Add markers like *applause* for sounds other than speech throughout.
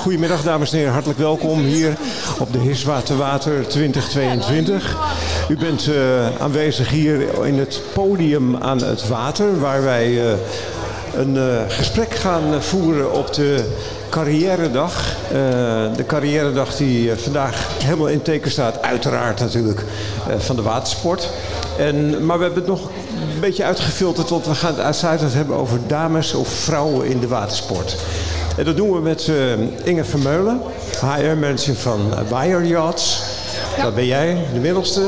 Goedemiddag dames en heren, hartelijk welkom hier op de Hiswater Water 2022. U bent uh, aanwezig hier in het podium aan het water waar wij uh, een uh, gesprek gaan voeren op de carrièredag. de carrièredag die vandaag helemaal in teken staat, uiteraard natuurlijk, van de watersport. En, maar we hebben het nog een beetje uitgefilterd, want we gaan het uitsluitend hebben over dames of vrouwen in de watersport. En dat doen we met uh, Inge Vermeulen, HR-manager van Wire Yachts. Ja. Dat ben jij, de middelste.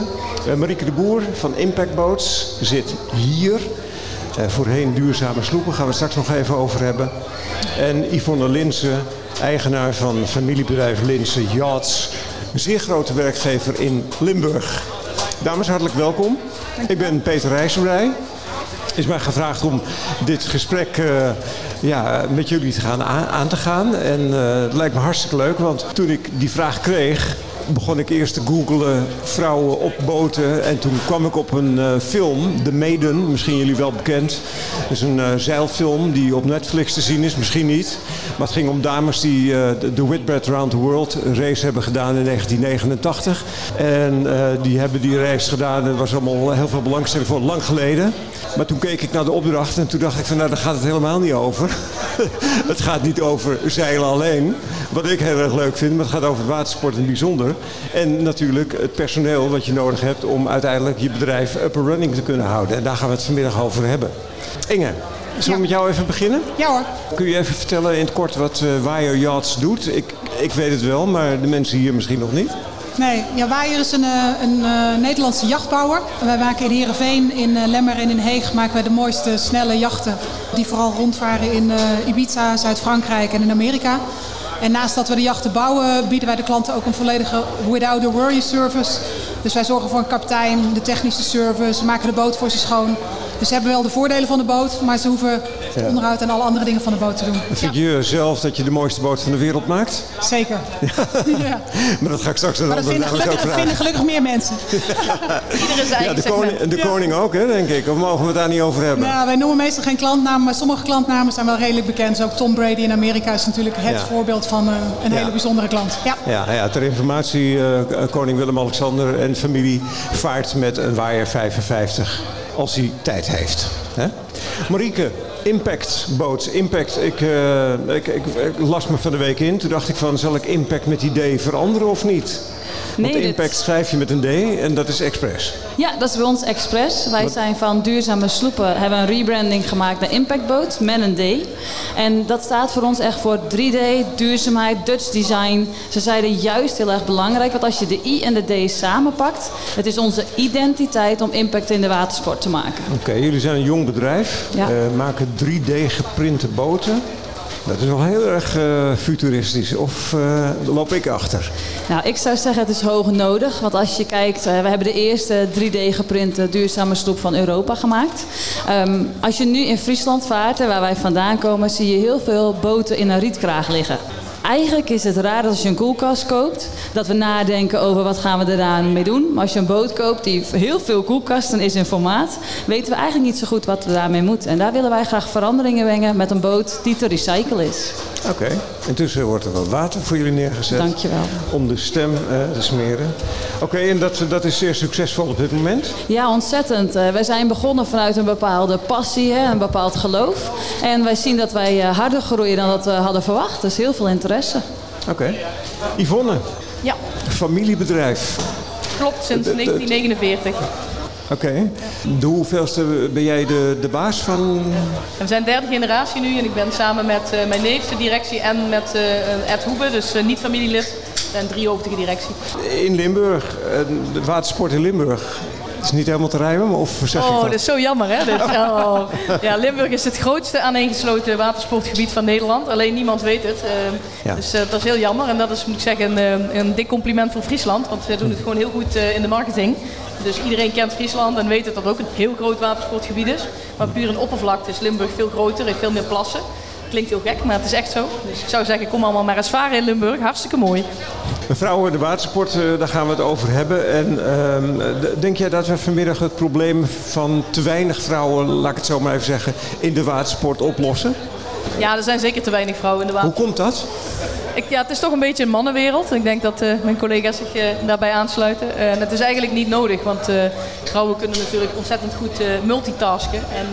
Uh, Marieke de Boer van Impact Boats zit hier. Uh, voorheen duurzame sloepen, gaan we straks nog even over hebben. En Yvonne Linsen, eigenaar van familiebedrijf Linsen Yachts. Een zeer grote werkgever in Limburg. Dames, hartelijk welkom. Ik ben Peter Rijsselrij is mij gevraagd om dit gesprek uh, ja, met jullie te gaan aan, te gaan. En uh, het lijkt me hartstikke leuk, want toen ik die vraag kreeg, begon ik eerst te googlen vrouwen op boten. En toen kwam ik op een uh, film, The Maiden, misschien jullie wel bekend. Het is een uh, zeilfilm die op Netflix te zien is, misschien niet. Maar het ging om dames die uh, de Whitbread Around the World race hebben gedaan in 1989. En die hebben die race gedaan. Er was allemaal heel veel belangstelling voor, lang geleden. Maar toen keek ik naar de opdracht en toen dacht ik van nou daar gaat het helemaal niet over. *laughs* het gaat niet over zeilen alleen, wat ik heel erg leuk vind, maar het gaat over watersport in het bijzonder. En natuurlijk het personeel wat je nodig hebt om uiteindelijk je bedrijf up and running te kunnen houden. En daar gaan we het vanmiddag over hebben. Inge, Zullen we ja. met jou even beginnen? Ja hoor. Kun je even vertellen in het kort wat uh, Wire Yachts doet? Ik, ik weet het wel, maar de mensen hier misschien nog niet. Nee, ja, Waaier is een, een uh, Nederlandse jachtbouwer. Wij maken in Heerenveen, in uh, Lemmer en in Heeg maken wij de mooiste snelle jachten. Die vooral rondvaren in uh, Ibiza, Zuid-Frankrijk en in Amerika. En naast dat we de jachten bouwen, bieden wij de klanten ook een volledige without a worry service. Dus wij zorgen voor een kapitein, de technische service, maken de boot voor ze schoon. Dus ze hebben wel de voordelen van de boot, maar ze hoeven ja. onderhoud en alle andere dingen van de boot te doen. Vind je zelf dat je de mooiste boot van de wereld maakt? Zeker. Ja. *laughs* ja. maar dat ga ik straks dan maar dat vinden gelukkig, ook vinden gelukkig meer mensen. *laughs* Iedereen zijn ja, de, koning, de koning ook, hè, denk ik. Of mogen we het daar niet over hebben? Ja, wij noemen meestal geen klantnamen, maar sommige klantnamen zijn wel redelijk bekend. Zo ook Tom Brady in Amerika is natuurlijk het voorbeeld van uh, een hele bijzondere klant. Ja, ja, ja ter informatie, uh, koning Willem-Alexander en familie vaart met een Waaier 55 als hij tijd heeft. Hè? Marieke, Impact Boats. Impact, ik, uh, ik, ik, ik, las me van de week in. Toen dacht ik van, zal ik Impact met D veranderen of niet? Want nee, impact dit... schrijf je met een D en dat is Express. Ja, dat is bij ons Express. Wij Wat? zijn van duurzame sloepen, hebben een rebranding gemaakt naar Impact Boat met een D. En dat staat voor ons echt voor 3D, duurzaamheid, Dutch design. Ze zeiden juist heel erg belangrijk, want als je de I en de D samenpakt, het is onze identiteit om impact in de watersport te maken. Oké, okay, jullie zijn een jong bedrijf, ja. uh, maken 3D geprinte boten. Dat is wel heel erg uh, futuristisch. Of uh, loop ik achter? Nou, ik zou zeggen het is hoog nodig. Want als je kijkt, uh, we hebben de eerste 3D geprinte duurzame sloep van Europa gemaakt. Um, als je nu in Friesland vaart, waar wij vandaan komen, zie je heel veel boten in een rietkraag liggen. Eigenlijk is het raar dat als je een koelkast koopt, dat we nadenken over wat gaan we eraan mee doen. Maar als je een boot koopt die heel veel koelkasten is in formaat, weten we eigenlijk niet zo goed wat we daarmee moeten. En daar willen wij graag veranderingen brengen met een boot die te recyclen is. Oké, okay. intussen wordt er wat water voor jullie neergezet. Dankjewel. Om de stem uh, te smeren. Oké, okay, en dat, dat is zeer succesvol op dit moment? Ja, ontzettend. Uh, wij zijn begonnen vanuit een bepaalde passie, hè, een bepaald geloof. En wij zien dat wij uh, harder groeien dan dat we hadden verwacht. Dus heel veel interesse. Oké. Okay. Yvonne? Ja. Familiebedrijf. Klopt, sinds 1949. Oké. Okay. De hoeveelste ben jij de, de baas van? We zijn derde generatie nu en ik ben samen met uh, mijn neef de directie en met uh, Ed Hoebe, dus uh, niet familielid, en drie hoofdige directie. In Limburg, de watersport in Limburg. Het is niet helemaal te rijmen, maar of zeg oh, dat? dat is zo jammer, hè? Dit. *laughs* Oh. Ja, Limburg is het grootste aaneengesloten watersportgebied van Nederland. Alleen niemand weet het. Uh, ja. Dus uh, dat is heel jammer. En dat is, moet ik zeggen, een, een dik compliment voor Friesland. Want ze doen het gewoon heel goed uh, in de marketing. Dus iedereen kent Friesland en weet dat dat ook een heel groot watersportgebied is. Maar puur in oppervlakte is Limburg veel groter, heeft veel meer plassen. Klinkt heel gek, maar het is echt zo. Dus ik zou zeggen, kom allemaal maar eens varen in Limburg. Hartstikke mooi. Vrouwen, de watersport, daar gaan we het over hebben. En uh, denk jij dat we vanmiddag het probleem van te weinig vrouwen, laat ik het zo maar even zeggen, in de watersport oplossen? Ja, er zijn zeker te weinig vrouwen in de watersport. Hoe komt dat? Ik, ja, het is toch een beetje een mannenwereld. Ik denk dat uh, mijn collega's zich uh, daarbij aansluiten. Uh, en het is eigenlijk niet nodig, want vrouwen kunnen natuurlijk ontzettend goed multitasken. En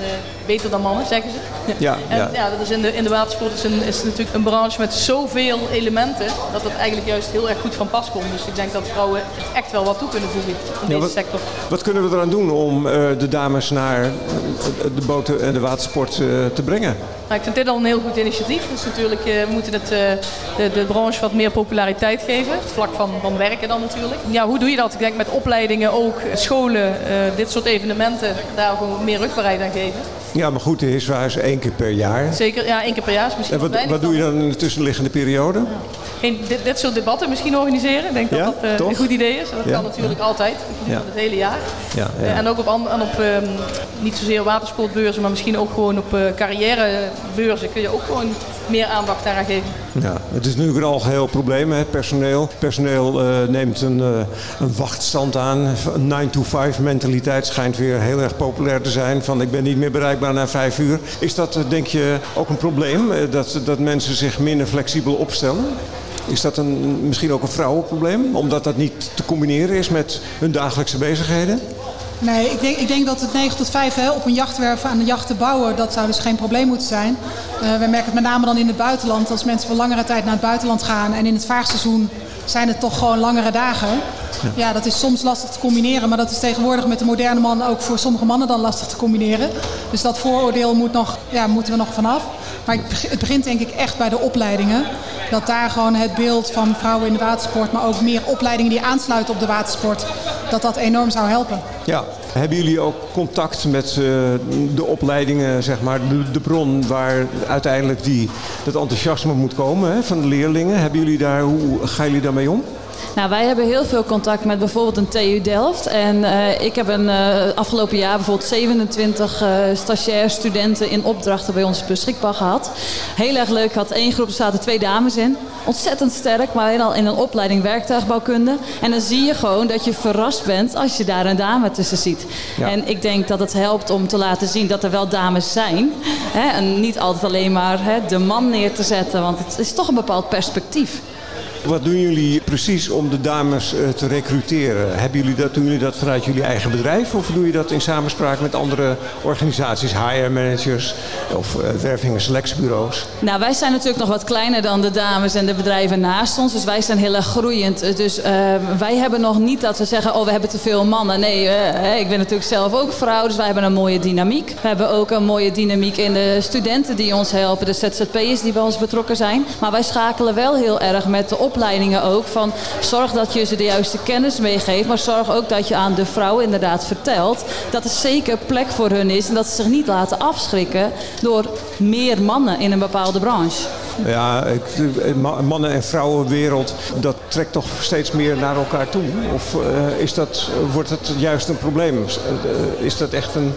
beter dan mannen, zeggen ze. Ja, en, ja. ja dat is in, de, in de watersport is, een, is natuurlijk een branche met zoveel elementen... dat het eigenlijk juist heel erg goed van pas komt. Dus ik denk dat vrouwen echt wel wat toe kunnen voegen in deze wat, sector. Wat kunnen we eraan doen om de dames naar de boten en de watersport te brengen? Nou, ik vind dit al een heel goed initiatief. Dus natuurlijk uh, we moeten het, de, de branche wat meer populariteit geven. Het vlak van, van werken dan natuurlijk. Ja, hoe doe je dat? Ik denk met opleidingen ook, scholen, dit soort evenementen, daar gewoon meer rugbaarheid aan geven. Ja, maar goed, de is één keer per jaar. Zeker, ja, één keer per jaar is misschien En wat, wat doe je dan in de tussenliggende periode? Geen, dit, dit, soort debatten misschien organiseren. Ik denk dat ja, dat een goed idee is. Dat kan natuurlijk altijd, het hele jaar. Ja, en ook op, en op um, niet zozeer watersportbeurzen, maar misschien ook gewoon op carrièrebeurzen kun je ook gewoon meer aandacht daaraan geven. Ja, het is natuurlijk een algeheel probleem, hè, personeel. Personeel uh, neemt een, uh, een wachtstand aan. Een 9-to-5 mentaliteit schijnt weer heel erg populair te zijn. Van ik ben niet meer bereikbaar na vijf uur. Is dat, uh, denk je, ook een probleem? Dat, dat mensen zich minder flexibel opstellen? Is dat een, misschien ook een vrouwenprobleem? Omdat dat niet te combineren is met hun dagelijkse bezigheden? Nee, ik denk, ik denk dat het 9 tot 5 hè, op een jachtwerf aan de jacht te bouwen, dat zou dus geen probleem moeten zijn. Uh, we merken het met name dan in het buitenland. Als mensen voor langere tijd naar het buitenland gaan en in het vaarseizoen zijn het toch gewoon langere dagen. Ja. ja. dat is soms lastig te combineren, maar dat is tegenwoordig met de moderne man ook voor sommige mannen dan lastig te combineren. Dus dat vooroordeel moet nog, ja, moeten we nog vanaf. Maar het begint denk ik echt bij de opleidingen. Dat daar gewoon het beeld van vrouwen in de watersport, maar ook meer opleidingen die aansluiten op de watersport, dat dat enorm zou helpen. Ja, hebben jullie ook contact met uh, de opleidingen, zeg maar, de, de, bron waar uiteindelijk die, dat enthousiasme moet komen hè, van de leerlingen? Hebben jullie daar, hoe gaan jullie daarmee om? Nou, wij hebben heel veel contact met bijvoorbeeld een TU Delft. En uh, ik heb een uh, afgelopen jaar bijvoorbeeld 27 uh, stagiair studenten in opdrachten bij ons beschikbaar gehad. Heel erg leuk. Had één groep, er zaten twee dames in. Ontzettend sterk, maar helemaal in een opleiding werktuigbouwkunde. En dan zie je gewoon dat je verrast bent als je daar een dame tussen ziet. Ja. En ik denk dat het helpt om te laten zien dat er wel dames zijn. Hè? En niet altijd alleen maar hè, de man neer te zetten, want het is toch een bepaald perspectief. Wat doen jullie precies om de dames uh, te recruteren? Hebben jullie dat, doen jullie dat vanuit jullie eigen bedrijf of doe je dat in samenspraak met andere organisaties, HR-managers of uh, werving- en selectiebureaus? Nou, wij zijn natuurlijk nog wat kleiner dan de dames en de bedrijven naast ons, dus wij zijn heel erg groeiend. Dus uh, wij hebben nog niet dat we zeggen, oh we hebben te veel mannen. Nee, ik ben natuurlijk zelf ook vrouw, dus wij hebben een mooie dynamiek. We hebben ook een mooie dynamiek in de studenten die ons helpen, de ZZP'ers die bij ons betrokken zijn. Maar wij schakelen wel heel erg met de opleidingen ook. Van zorg dat je ze de juiste kennis meegeeft. Maar zorg ook dat je aan de vrouw inderdaad vertelt dat er zeker plek voor hun is. En dat ze zich niet laten afschrikken door meer mannen in een bepaalde branche. Ja, mannen- en vrouwenwereld, dat trekt toch steeds meer naar elkaar toe? Of uh, is dat, wordt het juist een probleem? Is dat echt een...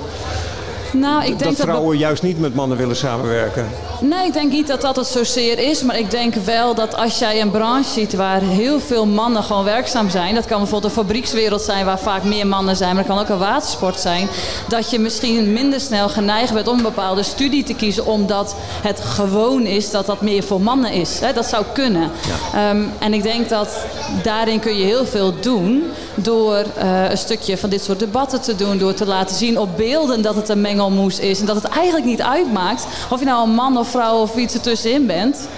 Nou, ik denk dat vrouwen dat... juist niet met mannen willen samenwerken. Nee, ik denk niet dat dat het zozeer is. Maar ik denk wel dat als jij een branche ziet waar heel veel mannen gewoon werkzaam zijn. Dat kan bijvoorbeeld een fabriekswereld zijn waar vaak meer mannen zijn. Maar dat kan ook een watersport zijn. Dat je misschien minder snel geneigd bent om een bepaalde studie te kiezen. Omdat het gewoon is dat dat meer voor mannen is. Dat zou kunnen. Ja. Um, en ik denk dat daarin kun je heel veel doen. Door uh, een stukje van dit soort debatten te doen. Door te laten zien op beelden dat het een mengelmoes is. En dat het eigenlijk niet uitmaakt of je nou een man of vrouw of iets ertussenin bent.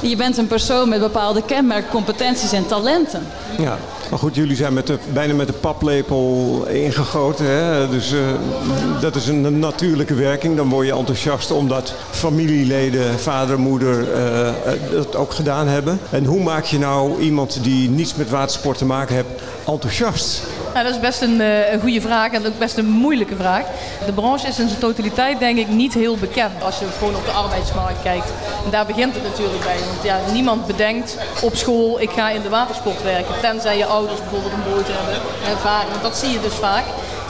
Je bent een persoon met bepaalde kenmerken, competenties en talenten. Ja, maar goed, jullie zijn met de, bijna met de paplepel ingegoten. Hè? Dus uh, dat is een natuurlijke werking. Dan word je enthousiast omdat familieleden, vader, moeder uh, dat ook gedaan hebben. En hoe maak je nou iemand die niets met watersport te maken heeft enthousiast? Nou, dat is best een, uh, een goede vraag en ook best een moeilijke vraag. De branche is in zijn totaliteit denk ik niet heel bekend als je gewoon op de arbeidsmarkt kijkt. En daar begint het natuurlijk bij. Want ja, niemand bedenkt op school, ik ga in de watersport werken. Tenzij je ouders bijvoorbeeld een boot hebben en varen. Want dat zie je dus vaak.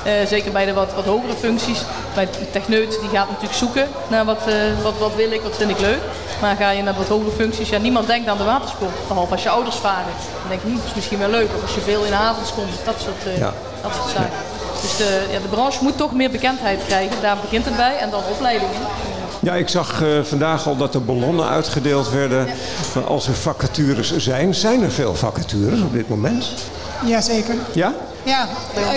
Uh, zeker bij de wat, wat hogere functies. Bij de techneut die gaat natuurlijk zoeken naar wat, uh, wat, wat wil ik, wat vind ik leuk. Maar ga je naar wat hogere functies, ja, niemand denkt aan de watersport. Behalve als je ouders varen. Dan denk je, hm, dat is misschien wel leuk. Of als je veel in havens komt, dat soort, uh, ja. dat soort zaken. Ja. Dus de, ja, de branche moet toch meer bekendheid krijgen. Daar begint het bij. En dan opleidingen. Ja, ik zag uh, vandaag al dat er ballonnen uitgedeeld werden van als er vacatures zijn. Zijn er veel vacatures op dit moment? Jazeker. Ja? Ja,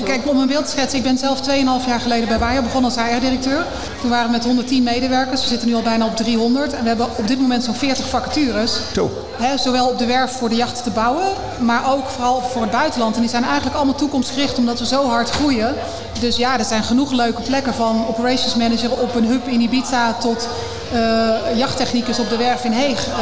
kijk, om een beeld te schetsen. Ik ben zelf 2,5 jaar geleden bij Bayer begonnen als HR-directeur. Toen waren we met 110 medewerkers. We zitten nu al bijna op 300. En we hebben op dit moment zo'n 40 vacatures. Zo. Hè, zowel op de werf voor de jachten te bouwen, maar ook vooral voor het buitenland. En die zijn eigenlijk allemaal toekomstgericht omdat we zo hard groeien. Dus ja, er zijn genoeg leuke plekken van operations manager op een hub in Ibiza tot uh, jachttechnicus op de werf in Heeg. Uh,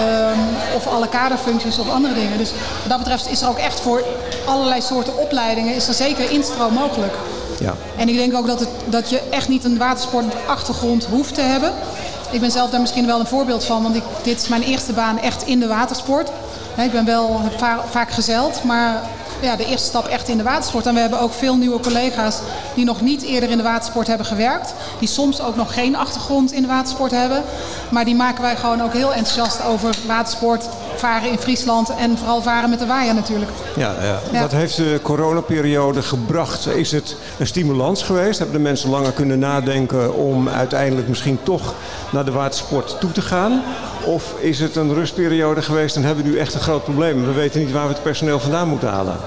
of alle kaderfuncties of andere dingen. Dus wat dat betreft is er ook echt voor allerlei soorten opleidingen is er zeker instroom mogelijk. Ja. En ik denk ook dat, het, dat je echt niet een watersportachtergrond hoeft te hebben. Ik ben zelf daar misschien wel een voorbeeld van, want ik, dit is mijn eerste baan echt in de watersport. Ik ben wel vaak gezeld, maar ja, de eerste stap echt in de watersport. En we hebben ook veel nieuwe collega's die nog niet eerder in de watersport hebben gewerkt. Die soms ook nog geen achtergrond in de watersport hebben. Maar die maken wij gewoon ook heel enthousiast over watersport, varen in Friesland en vooral varen met de waaier natuurlijk. Ja, ja. ja. Wat heeft de coronaperiode gebracht? Is het een stimulans geweest? Hebben de mensen langer kunnen nadenken om uiteindelijk misschien toch naar de watersport toe te gaan? Of is het een rustperiode geweest en hebben we nu echt een groot probleem? We weten niet waar we het personeel vandaan moeten halen.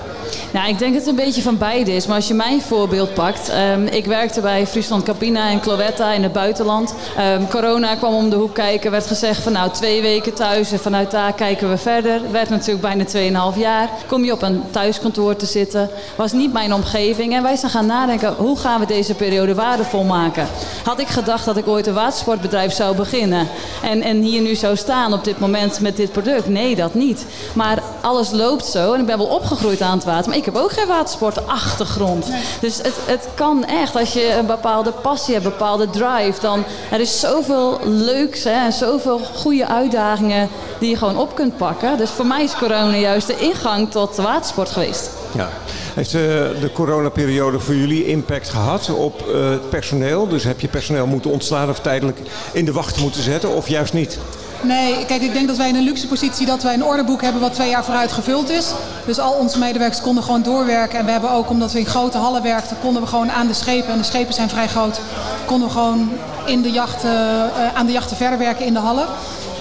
Nou, ik denk dat het een beetje van beide is. Maar als je mijn voorbeeld pakt. Um, ik werkte bij Friesland Capina en Cloetta in het buitenland. Um, corona kwam om de hoek kijken. werd gezegd van nou twee weken thuis en vanuit daar kijken we verder. werd natuurlijk bijna 2,5 jaar. Kom je op een thuiskantoor te zitten. Was niet mijn omgeving. En wij zijn gaan nadenken hoe gaan we deze periode waardevol maken. Had ik gedacht dat ik ooit een watersportbedrijf zou beginnen. En, en hier nu zou staan op dit moment met dit product. Nee, dat niet. Maar alles loopt zo. En ik ben wel opgegroeid aan het water. Maar ik heb ook geen watersportachtergrond. Dus het, het kan echt. Als je een bepaalde passie hebt, een bepaalde drive, dan er is zoveel leuks hè, en zoveel goede uitdagingen die je gewoon op kunt pakken. Dus voor mij is corona juist de ingang tot de watersport geweest. Ja. Heeft uh, de coronaperiode voor jullie impact gehad op uh, het personeel? Dus heb je personeel moeten ontslaan of tijdelijk in de wacht moeten zetten of juist niet? Nee, kijk, ik denk dat wij in een luxe positie dat wij een orderboek hebben wat twee jaar vooruit gevuld is. Dus al onze medewerkers konden gewoon doorwerken. En we hebben ook, omdat we in grote hallen werkten, konden we gewoon aan de schepen, en de schepen zijn vrij groot, konden we gewoon in de jachten, uh, aan de jachten verder werken in de hallen.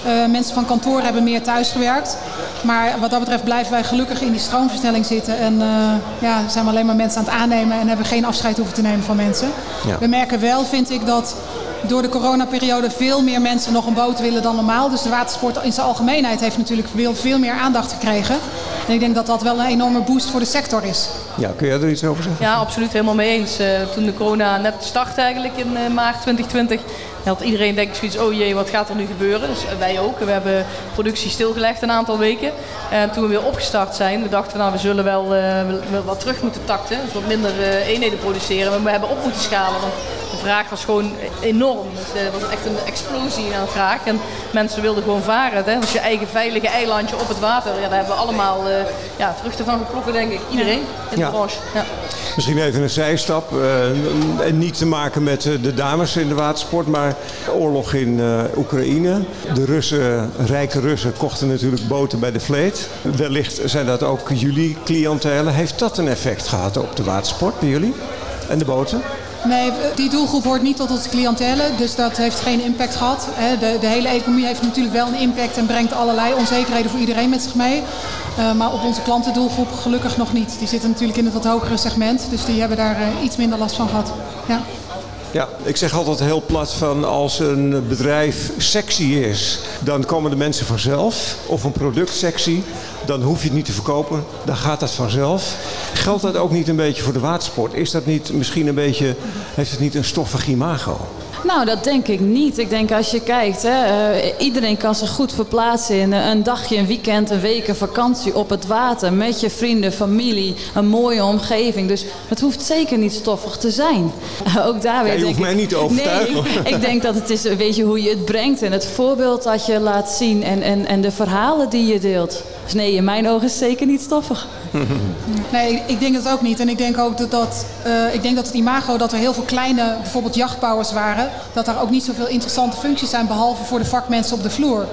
Uh, mensen van kantoor hebben meer thuis gewerkt. Maar wat dat betreft blijven wij gelukkig in die stroomversnelling zitten. En uh, ja, zijn we alleen maar mensen aan het aannemen en hebben geen afscheid hoeven te nemen van mensen. Ja. We merken wel, vind ik, dat door de coronaperiode veel meer mensen nog een boot willen dan normaal. Dus de watersport in zijn algemeenheid heeft natuurlijk veel meer aandacht gekregen. En ik denk dat dat wel een enorme boost voor de sector is. Ja, kun jij er iets over zeggen? Ja, absoluut helemaal mee eens. Uh, toen de corona net startte eigenlijk in uh, maart 2020 had iedereen denk ik zoiets, oh jee, wat gaat er nu gebeuren? Dus wij ook. We hebben productie stilgelegd een aantal weken. En toen we weer opgestart zijn, we dachten nou, we zullen wel, uh, wel wat terug moeten takten. Dus wat minder uh, eenheden produceren. Maar we hebben op moeten schalen, want de vraag was gewoon enorm. Dus het was echt een explosie aan vraag. En mensen wilden gewoon varen. Hè? Dus je eigen veilige eilandje op het water. Ja, daar hebben we allemaal uh, ja, vruchten van geplokken, denk ik. Iedereen in de branche. Ja. Misschien even een zijstap. Uh, en niet te maken met de dames in de watersport, maar oorlog in uh, Oekraïne. De Russen, rijke Russen, kochten natuurlijk boten bij de vleet. Wellicht zijn dat ook jullie cliëntelen. Heeft dat een effect gehad op de watersport bij jullie en de boten? Nee, die doelgroep hoort niet tot onze cliëntelen, dus dat heeft geen impact gehad. De, de, hele economie heeft natuurlijk wel een impact en brengt allerlei onzekerheden voor iedereen met zich mee. Uh, maar op onze klantendoelgroep gelukkig nog niet. Die zitten natuurlijk in het wat hogere segment, dus die hebben daar uh, iets minder last van gehad. Ja. Ja, ik zeg altijd heel plat van als een bedrijf sexy is, dan komen de mensen vanzelf. Of een product sexy, dan hoef je het niet te verkopen. Dan gaat dat vanzelf. Geldt dat ook niet een beetje voor de watersport? Is dat niet misschien een beetje, heeft het niet een stoffig imago? Nou, dat denk ik niet. Ik denk als je kijkt, hè, uh, iedereen kan zich goed verplaatsen in een dagje, een weekend, een week, een vakantie op het water. Met je vrienden, familie, een mooie omgeving. Dus het hoeft zeker niet stoffig te zijn. *laughs* Ook daar weer. Ja, je hoeft mij niet te overtuigen. Nee, ik, ik, denk dat het is, weet je, hoe je het brengt en het voorbeeld dat je laat zien en, en, en de verhalen die je deelt. Dus nee, in mijn ogen is het zeker niet stoffig. *laughs* Nee, ik denk het ook niet. En ik denk ook dat, uh, ik denk dat het imago dat er heel veel kleine, bijvoorbeeld jachtbouwers waren, dat daar ook niet zoveel interessante functies zijn, behalve voor de vakmensen op de vloer.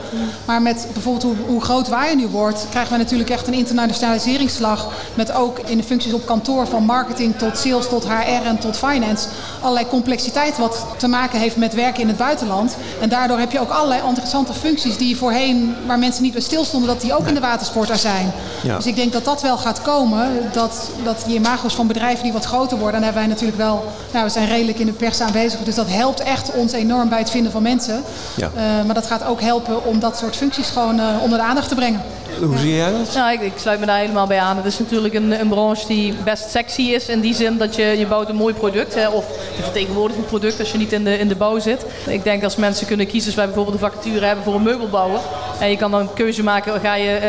Maar met bijvoorbeeld hoe, hoe groot Waaier nu wordt, krijgen we natuurlijk echt een internationaliseringsslag. Met ook in de functies op kantoor, van marketing tot sales tot HR en tot finance. Allerlei complexiteit wat te maken heeft met werken in het buitenland. En daardoor heb je ook allerlei interessante functies die voorheen, waar mensen niet bij stilstonden, dat die ook in de watersport er zijn. Dus ik denk dat dat wel gaat komen. Dat, dat die imago's van bedrijven die wat groter worden. En hebben wij natuurlijk wel, nou we zijn redelijk in de pers aanwezig. Dus dat helpt echt ons enorm bij het vinden van mensen. Ja. Uh, maar dat gaat ook helpen om dat soort functies gewoon uh, onder de aandacht te brengen. Hoe zie jij dat? Nou, ik, ik, sluit me daar helemaal bij aan. Het is natuurlijk een, een, branche die best sexy is. In die zin dat je, je bouwt een mooi product. Hè, of je vertegenwoordigt een product als je niet in de, in de bouw zit. Ik denk als mensen kunnen kiezen, als wij bijvoorbeeld een vacature hebben voor een meubelbouwer. En je kan dan een keuze maken, ga je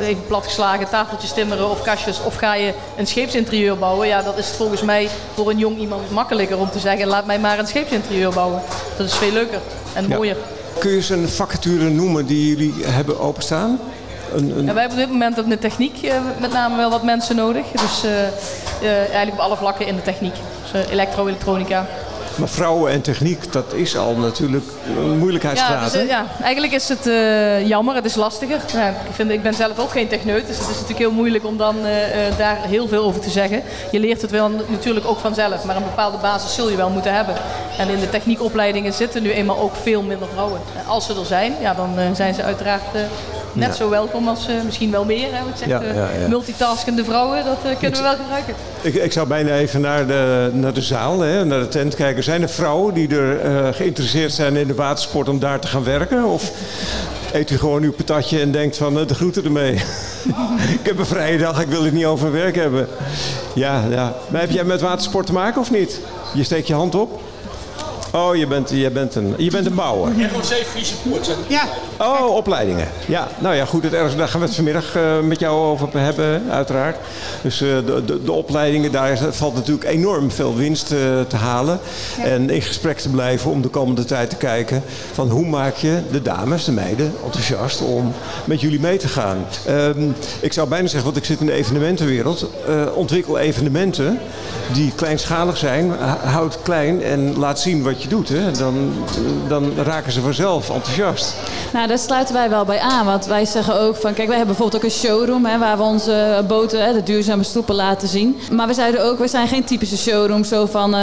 uh, even platgeslagen tafeltjes timmeren of kastjes. Of ga je een scheepsinterieur bouwen. Ja, dat is volgens mij voor een jong iemand makkelijker om te zeggen, laat mij maar een scheepsinterieur bouwen. Dat is veel leuker en mooier. Kun je eens een vacature noemen die jullie hebben openstaan? Een, een... Ja, wij hebben op dit moment op de techniek uh, met name wel wat mensen nodig. Dus uh, uh, eigenlijk op alle vlakken in de techniek. Dus elektro, elektronica. Maar vrouwen en techniek, dat is al natuurlijk een moeilijkheidsgraad. Ja, dus, ja, eigenlijk is het uh, jammer, het is lastiger. Ja, ik, vind, ik ben zelf ook geen techneut, dus het is natuurlijk heel moeilijk om dan uh, daar heel veel over te zeggen. Je leert het wel natuurlijk ook vanzelf, maar een bepaalde basis zul je wel moeten hebben. En in de techniekopleidingen zitten nu eenmaal ook veel minder vrouwen. Als ze er zijn, ja, dan uh, zijn ze uiteraard net zo welkom als uh, misschien wel meer. Hè, wat zegt, uh, multitaskende vrouwen, dat uh, kunnen we wel gebruiken. Ik, ik, zou bijna even naar de, naar de zaal, hè, naar de tent kijken. Zijn er vrouwen die er geïnteresseerd zijn in de watersport om daar te gaan werken? Of eet u gewoon uw patatje en denkt van de groeten ermee? *laughs* ik heb een vrije dag, ik wil het niet over werk hebben. Ja, ja. Maar heb jij met watersport te maken of niet? Je steekt je hand op. Oh, je bent, je bent, een, je bent een bouwer. ROC Friese Poort. Ja. Oh, opleidingen. Ja, nou ja, goed. Het ergens, daar gaan we het vanmiddag uh, met jou over hebben, uiteraard. Dus uh, de, de, de, opleidingen, daar valt natuurlijk enorm veel winst uh, te halen. Ja. En in gesprek te blijven om de komende tijd te kijken van hoe maak je de dames, de meiden, enthousiast om met jullie mee te gaan. Um, ik zou bijna zeggen, want ik zit in de evenementenwereld. ontwikkel evenementen die kleinschalig zijn. Houd klein en laat zien wat je je doet, hè, dan, dan raken ze vanzelf enthousiast. Nou, daar sluiten wij wel bij aan. Want wij zeggen ook van, kijk, wij hebben bijvoorbeeld ook een showroom hè, waar we onze boten, hè, de duurzame stoepen laten zien. Maar we zeiden ook, we zijn geen typische showroom zo van uh,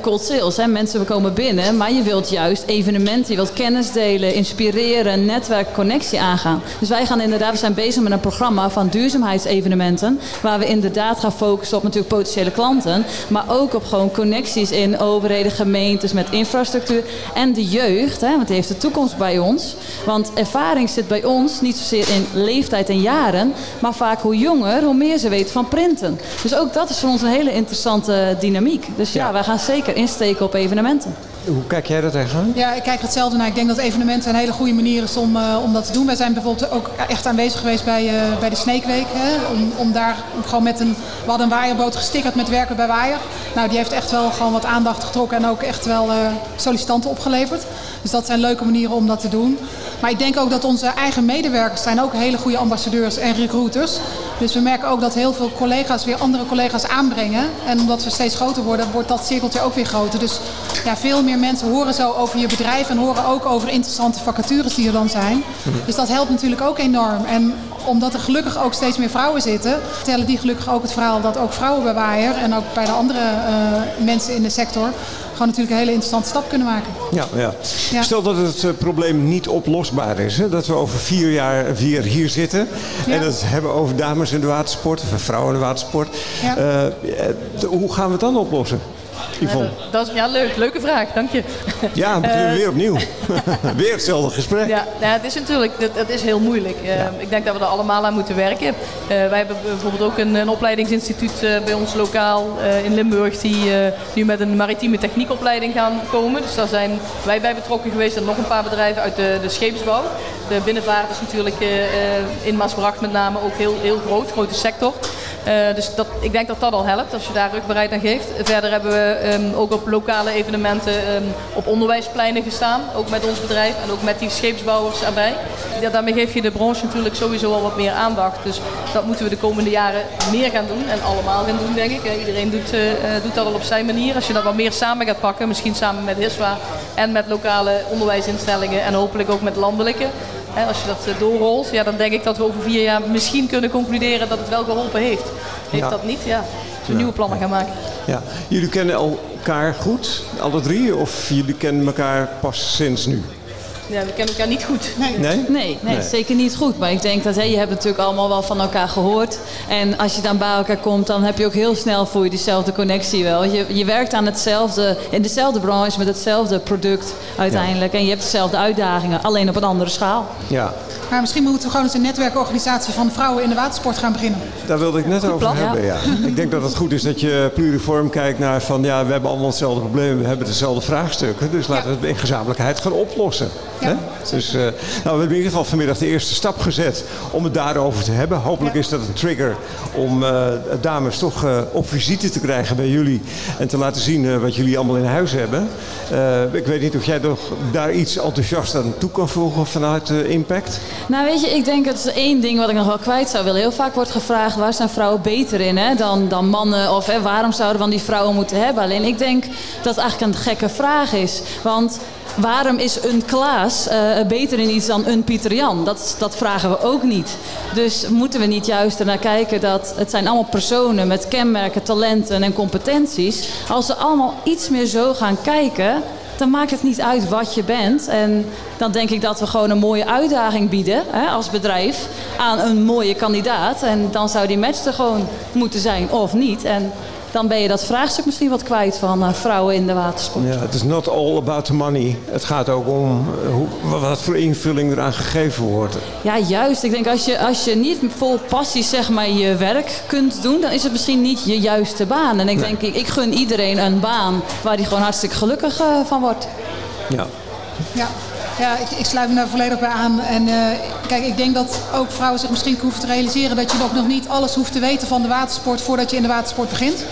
cold sales. Hè. Mensen, we komen binnen, maar je wilt juist evenementen, je wilt kennis delen, inspireren, netwerk, connectie aangaan. Dus wij gaan inderdaad, we zijn bezig met een programma van duurzaamheidsevenementen, waar we inderdaad gaan focussen op natuurlijk potentiële klanten, maar ook op gewoon connecties in overheden, gemeentes, met infrastructuur en de jeugd, hè, want die heeft de toekomst bij ons. Want ervaring zit bij ons niet zozeer in leeftijd en jaren, maar vaak hoe jonger, hoe meer ze weten van printen. Dus ook dat is voor ons een hele interessante dynamiek. Dus ja, ja. wij gaan zeker insteken op evenementen. Hoe kijk jij dat tegenaan? Ja, ik kijk hetzelfde naar. Ik denk dat evenementen een hele goede manier is om, uh, om dat te doen. Wij zijn bijvoorbeeld ook echt aanwezig geweest bij, uh, bij de Snake Week. Hè, om, om daar gewoon met een... We hadden een waaierboot gestickerd met werken bij Waaier. Nou, die heeft echt wel gewoon wat aandacht getrokken en ook echt wel uh, sollicitanten opgeleverd. Dus dat zijn leuke manieren om dat te doen. Maar ik denk ook dat onze eigen medewerkers zijn ook hele goede ambassadeurs en recruiters. Dus we merken ook dat heel veel collega's weer andere collega's aanbrengen. En omdat we steeds groter worden, wordt dat cirkeltje ook weer groter. Dus ja, veel meer mensen horen zo over je bedrijf en horen ook over interessante vacatures die er dan zijn. Dus dat helpt natuurlijk ook enorm. En omdat er gelukkig ook steeds meer vrouwen zitten, vertellen die gelukkig ook het verhaal dat ook vrouwen bij Waaier en ook bij de andere uh, mensen in de sector gewoon natuurlijk een hele interessante stap kunnen maken. Ja, ja. ja. Stel dat het uh, probleem niet oplosbaar is. Hè? Dat we over vier jaar weer hier zitten. Ja. En dat hebben over dames in de watersport. Of vrouwen in de watersport. Ja. Uh, hoe gaan we het dan oplossen? Yvonne. Ja, dat, is, ja, leuk. Leuke vraag, dank je. Ja, we weer opnieuw. *laughs* weer hetzelfde gesprek. Ja, nou, het is natuurlijk het, is heel moeilijk. Uh, ja. Ik denk dat we er allemaal aan moeten werken. Uh, wij hebben bijvoorbeeld ook een, een opleidingsinstituut uh, bij ons lokaal in Limburg... die nu met een maritieme techniekopleiding gaan komen. Dus daar zijn wij bij betrokken geweest en nog een paar bedrijven uit de, de scheepsbouw. De binnenvaart is natuurlijk in Maasbracht met name ook heel, heel groot, grote sector. Uh, dus dat, ik denk dat dat al helpt als je daar rugbaarheid aan geeft. Verder hebben we um, ook op lokale evenementen um, op onderwijspleinen gestaan. Ook met ons bedrijf en ook met die scheepsbouwers erbij. Daarmee geef je de branche natuurlijk sowieso al wat meer aandacht. Dus dat moeten we de komende jaren meer gaan doen. En allemaal gaan doen, denk ik. Iedereen doet, uh, doet dat al op zijn manier. Als je dat wat meer samen gaat pakken, misschien samen met HISWA en met lokale onderwijsinstellingen en hopelijk ook met landelijke als je dat doorrolt, ja, dan denk ik dat we over vier jaar misschien kunnen concluderen dat het wel geholpen heeft. Heeft ja. dat niet, ja, we nieuwe plannen gaan maken. Ja, jullie kennen elkaar goed, alle drie? Of jullie kennen elkaar pas sinds nu? Ja, we kennen elkaar niet goed. Nee? Nee, nee, Nee. zeker niet goed. Maar ik denk dat hè, je hebt natuurlijk allemaal wel van elkaar gehoord. En als je dan bij elkaar komt, dan heb je ook heel snel voor je diezelfde connectie wel. Je, je werkt aan hetzelfde, in dezelfde branche met hetzelfde product uiteindelijk. En je hebt dezelfde uitdagingen, alleen op een andere schaal. Ja, Maar misschien moeten we gewoon eens een netwerkorganisatie van vrouwen in de watersport gaan beginnen. daar wilde ik net over plan, hebben. Ja. *laughs* ik denk dat het goed is dat je pluriform kijkt naar van ja, we hebben allemaal hetzelfde probleem, we hebben dezelfde vraagstukken. Dus laten we het in gezamenlijkheid gaan oplossen. Hè? Dus eh, nou, we hebben in ieder geval vanmiddag de eerste stap gezet om het daarover te hebben. Hopelijk is dat een trigger om eh, dames toch eh, op visite te krijgen bij jullie en te laten zien wat jullie allemaal in huis hebben. Ik weet niet of jij nog daar iets enthousiast aan toe kan voegen vanuit Impact. Nou weet je, ik denk dat één ding wat ik nog wel kwijt zou willen. Heel vaak wordt gevraagd waar zijn vrouwen beter in hè, dan, dan mannen. Of hè, waarom zouden we van die vrouwen moeten hebben. Alleen ik denk dat het eigenlijk een gekke vraag is. Want waarom is een Klaas eh, beter in iets dan een Pieter Jan? Dat, dat vragen we ook niet. Dus moeten we niet juist ernaar kijken dat het zijn allemaal personen met kenmerken, talenten en competenties. Als ze allemaal iets meer zo gaan kijken, dan maakt het niet uit wat je bent. En dan denk ik dat we gewoon een mooie uitdaging bieden hè, als bedrijf aan een mooie kandidaat. En dan zou die match er gewoon moeten zijn of niet. En dan ben je dat vraagstuk misschien wat kwijt van eh, vrouwen in de watersport. Ja, het is not all about the money. Het gaat ook om eh, hoe, wat voor invulling eraan gegeven wordt. Ja, juist. Ik denk als je, als je niet vol passie zeg maar, je werk kunt doen, dan is het misschien niet je juiste baan. En ik denk, ik, ik gun iedereen een baan waar die gewoon hartstikke gelukkig eh, van wordt. Ja. Ja, ja ik, ik sluit me daar volledig bij aan. En eh, kijk, ik denk dat ook vrouwen zich misschien hoeven te realiseren dat je ook nog niet alles hoeft te weten van de watersport voordat je in de watersport begint.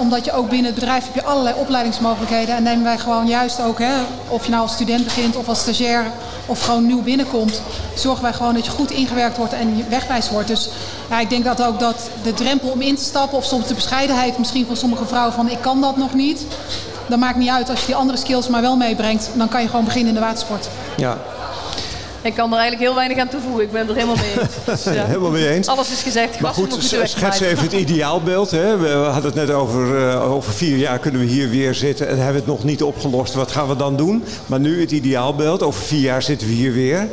Omdat je ook binnen het bedrijf heb je allerlei opleidingsmogelijkheden. En nemen wij gewoon juist ook, of je nou als student begint of als stagiair of gewoon nieuw binnenkomt, zorgen wij gewoon dat je goed ingewerkt wordt en wegwijs wordt. Dus ja, ik denk dat ook dat de drempel om in te stappen of soms de bescheidenheid misschien van sommige vrouwen van ik kan dat nog niet. Dat maakt niet uit als je die andere skills maar wel meebrengt. Dan kan je gewoon beginnen in de watersport. ja, Ik kan er eigenlijk heel weinig aan toevoegen. Ik ben er helemaal mee eens. *laughs* Dus, ja. helemaal mee eens. Alles is gezegd. Maar goed, schets even het ideaalbeeld. Hè. We hadden het net over, eh, over vier jaar kunnen we hier weer zitten en hebben we het nog niet opgelost. Wat gaan we dan doen? Maar nu het ideaalbeeld. Over vier jaar zitten we hier weer.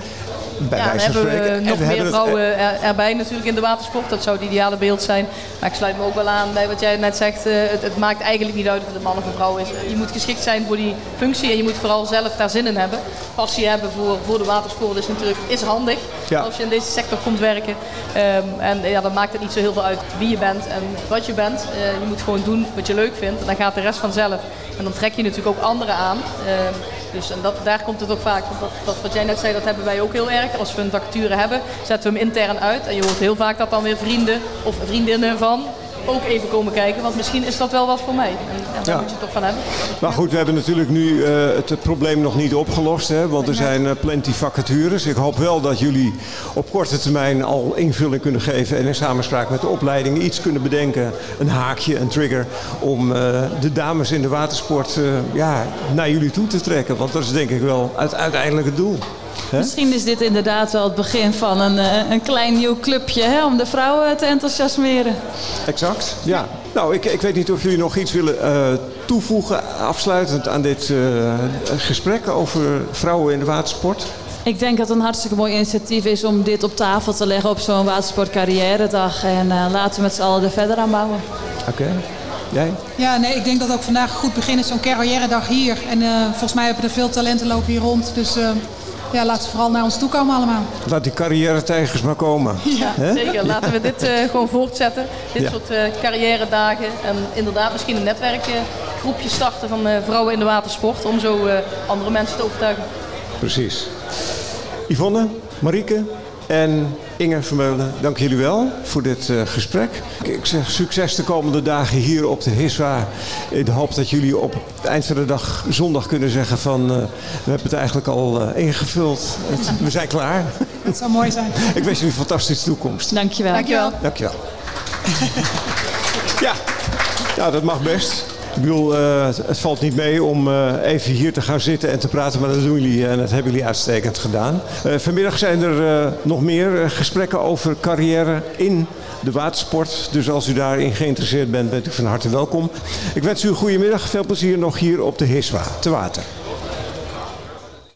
Bij Ja, dan hebben we nog we meer vrouwen er- erbij natuurlijk in de watersport. Dat zou het ideale beeld zijn. Maar ik sluit me ook wel aan bij wat jij net zegt. eh, het, het maakt eigenlijk niet uit of het een man of een vrouw is. Je moet geschikt zijn voor die functie en je moet vooral zelf daar zin in hebben. Passie hebben voor, voor de watersport is natuurlijk is handig Ja. als je in deze sector komt werken. Ehm, en ja, dan maakt het niet zo heel veel uit wie je bent en wat je bent. Eh, je moet gewoon doen wat je leuk vindt en dan gaat de rest vanzelf. En dan trek je natuurlijk ook anderen aan. Ehm, dus en dat, daar komt het ook vaak. Dat, dat, wat jij net zei, dat hebben wij ook heel erg. Als we een vacature hebben, zetten we hem intern uit. En je hoort heel vaak dat dan weer vrienden of vriendinnen van ook even komen kijken. Want misschien is dat wel wat voor mij. En, daar Ja. moet je het toch van hebben. Maar goed, we hebben natuurlijk nu eh, het, probleem nog niet opgelost. Hè, want er zijn eh, plenty vacatures. Ik hoop wel dat jullie op korte termijn al invulling kunnen geven. En in samenspraak met de opleiding iets kunnen bedenken. Een haakje, een trigger. Om eh, de dames in de watersport ja, naar jullie toe te trekken. Want dat is denk ik wel het uiteindelijke doel. Hè? Misschien is dit inderdaad wel het begin van een, eh, een klein nieuw clubje hè, om de vrouwen te enthousiasmeren. Exact, ja. Nou, ik, ik weet niet of jullie nog iets willen eh, toevoegen, afsluitend aan dit eh, gesprek over vrouwen in de watersport. Ik denk dat het een hartstikke mooi initiatief is om dit op tafel te leggen op zo'n watersportcarrière-dag. En eh, laten we met z'n allen er verder aan bouwen. Oké, jij? Ja, nee, ik denk dat ook vandaag een goed begin is. Zo'n carrière-dag hier. En eh, volgens mij hebben er veel talenten lopen hier rond. Dus eh, ja, laten ze vooral naar ons toe komen allemaal. Laat die carrière-tijgers maar komen. Ja, zeker. Laten we dit eh, gewoon voortzetten. Dit Ja. soort eh carrière dagen. En inderdaad misschien een netwerkgroepje starten van eh, vrouwen in de watersport. Om zo andere mensen te overtuigen. Precies. Yvonne, Marieke en Inge Vermeulen, dank jullie wel voor dit eh, gesprek. Ik, zeg succes de komende dagen hier op de HISWA. In de hoop dat jullie op het eind van de dag zondag kunnen zeggen van... eh, we hebben het eigenlijk al eh, ingevuld. Het- we zijn klaar. *laughs* Dat zou mooi zijn. Ik wens jullie een fantastische toekomst. Dankjewel. Dankjewel. Dankjewel. *laughs* Ja, ja dat mag best. Ik bedoel, uh, het valt niet mee om uh, even hier te gaan zitten en te praten, maar dat doen jullie en dat hebben jullie uitstekend gedaan. Vanmiddag zijn er nog meer gesprekken over carrière in de watersport. Dus als u daarin geïnteresseerd bent, bent u van harte welkom. Ik wens u een goede middag. Veel plezier nog hier op de Hiswa te water.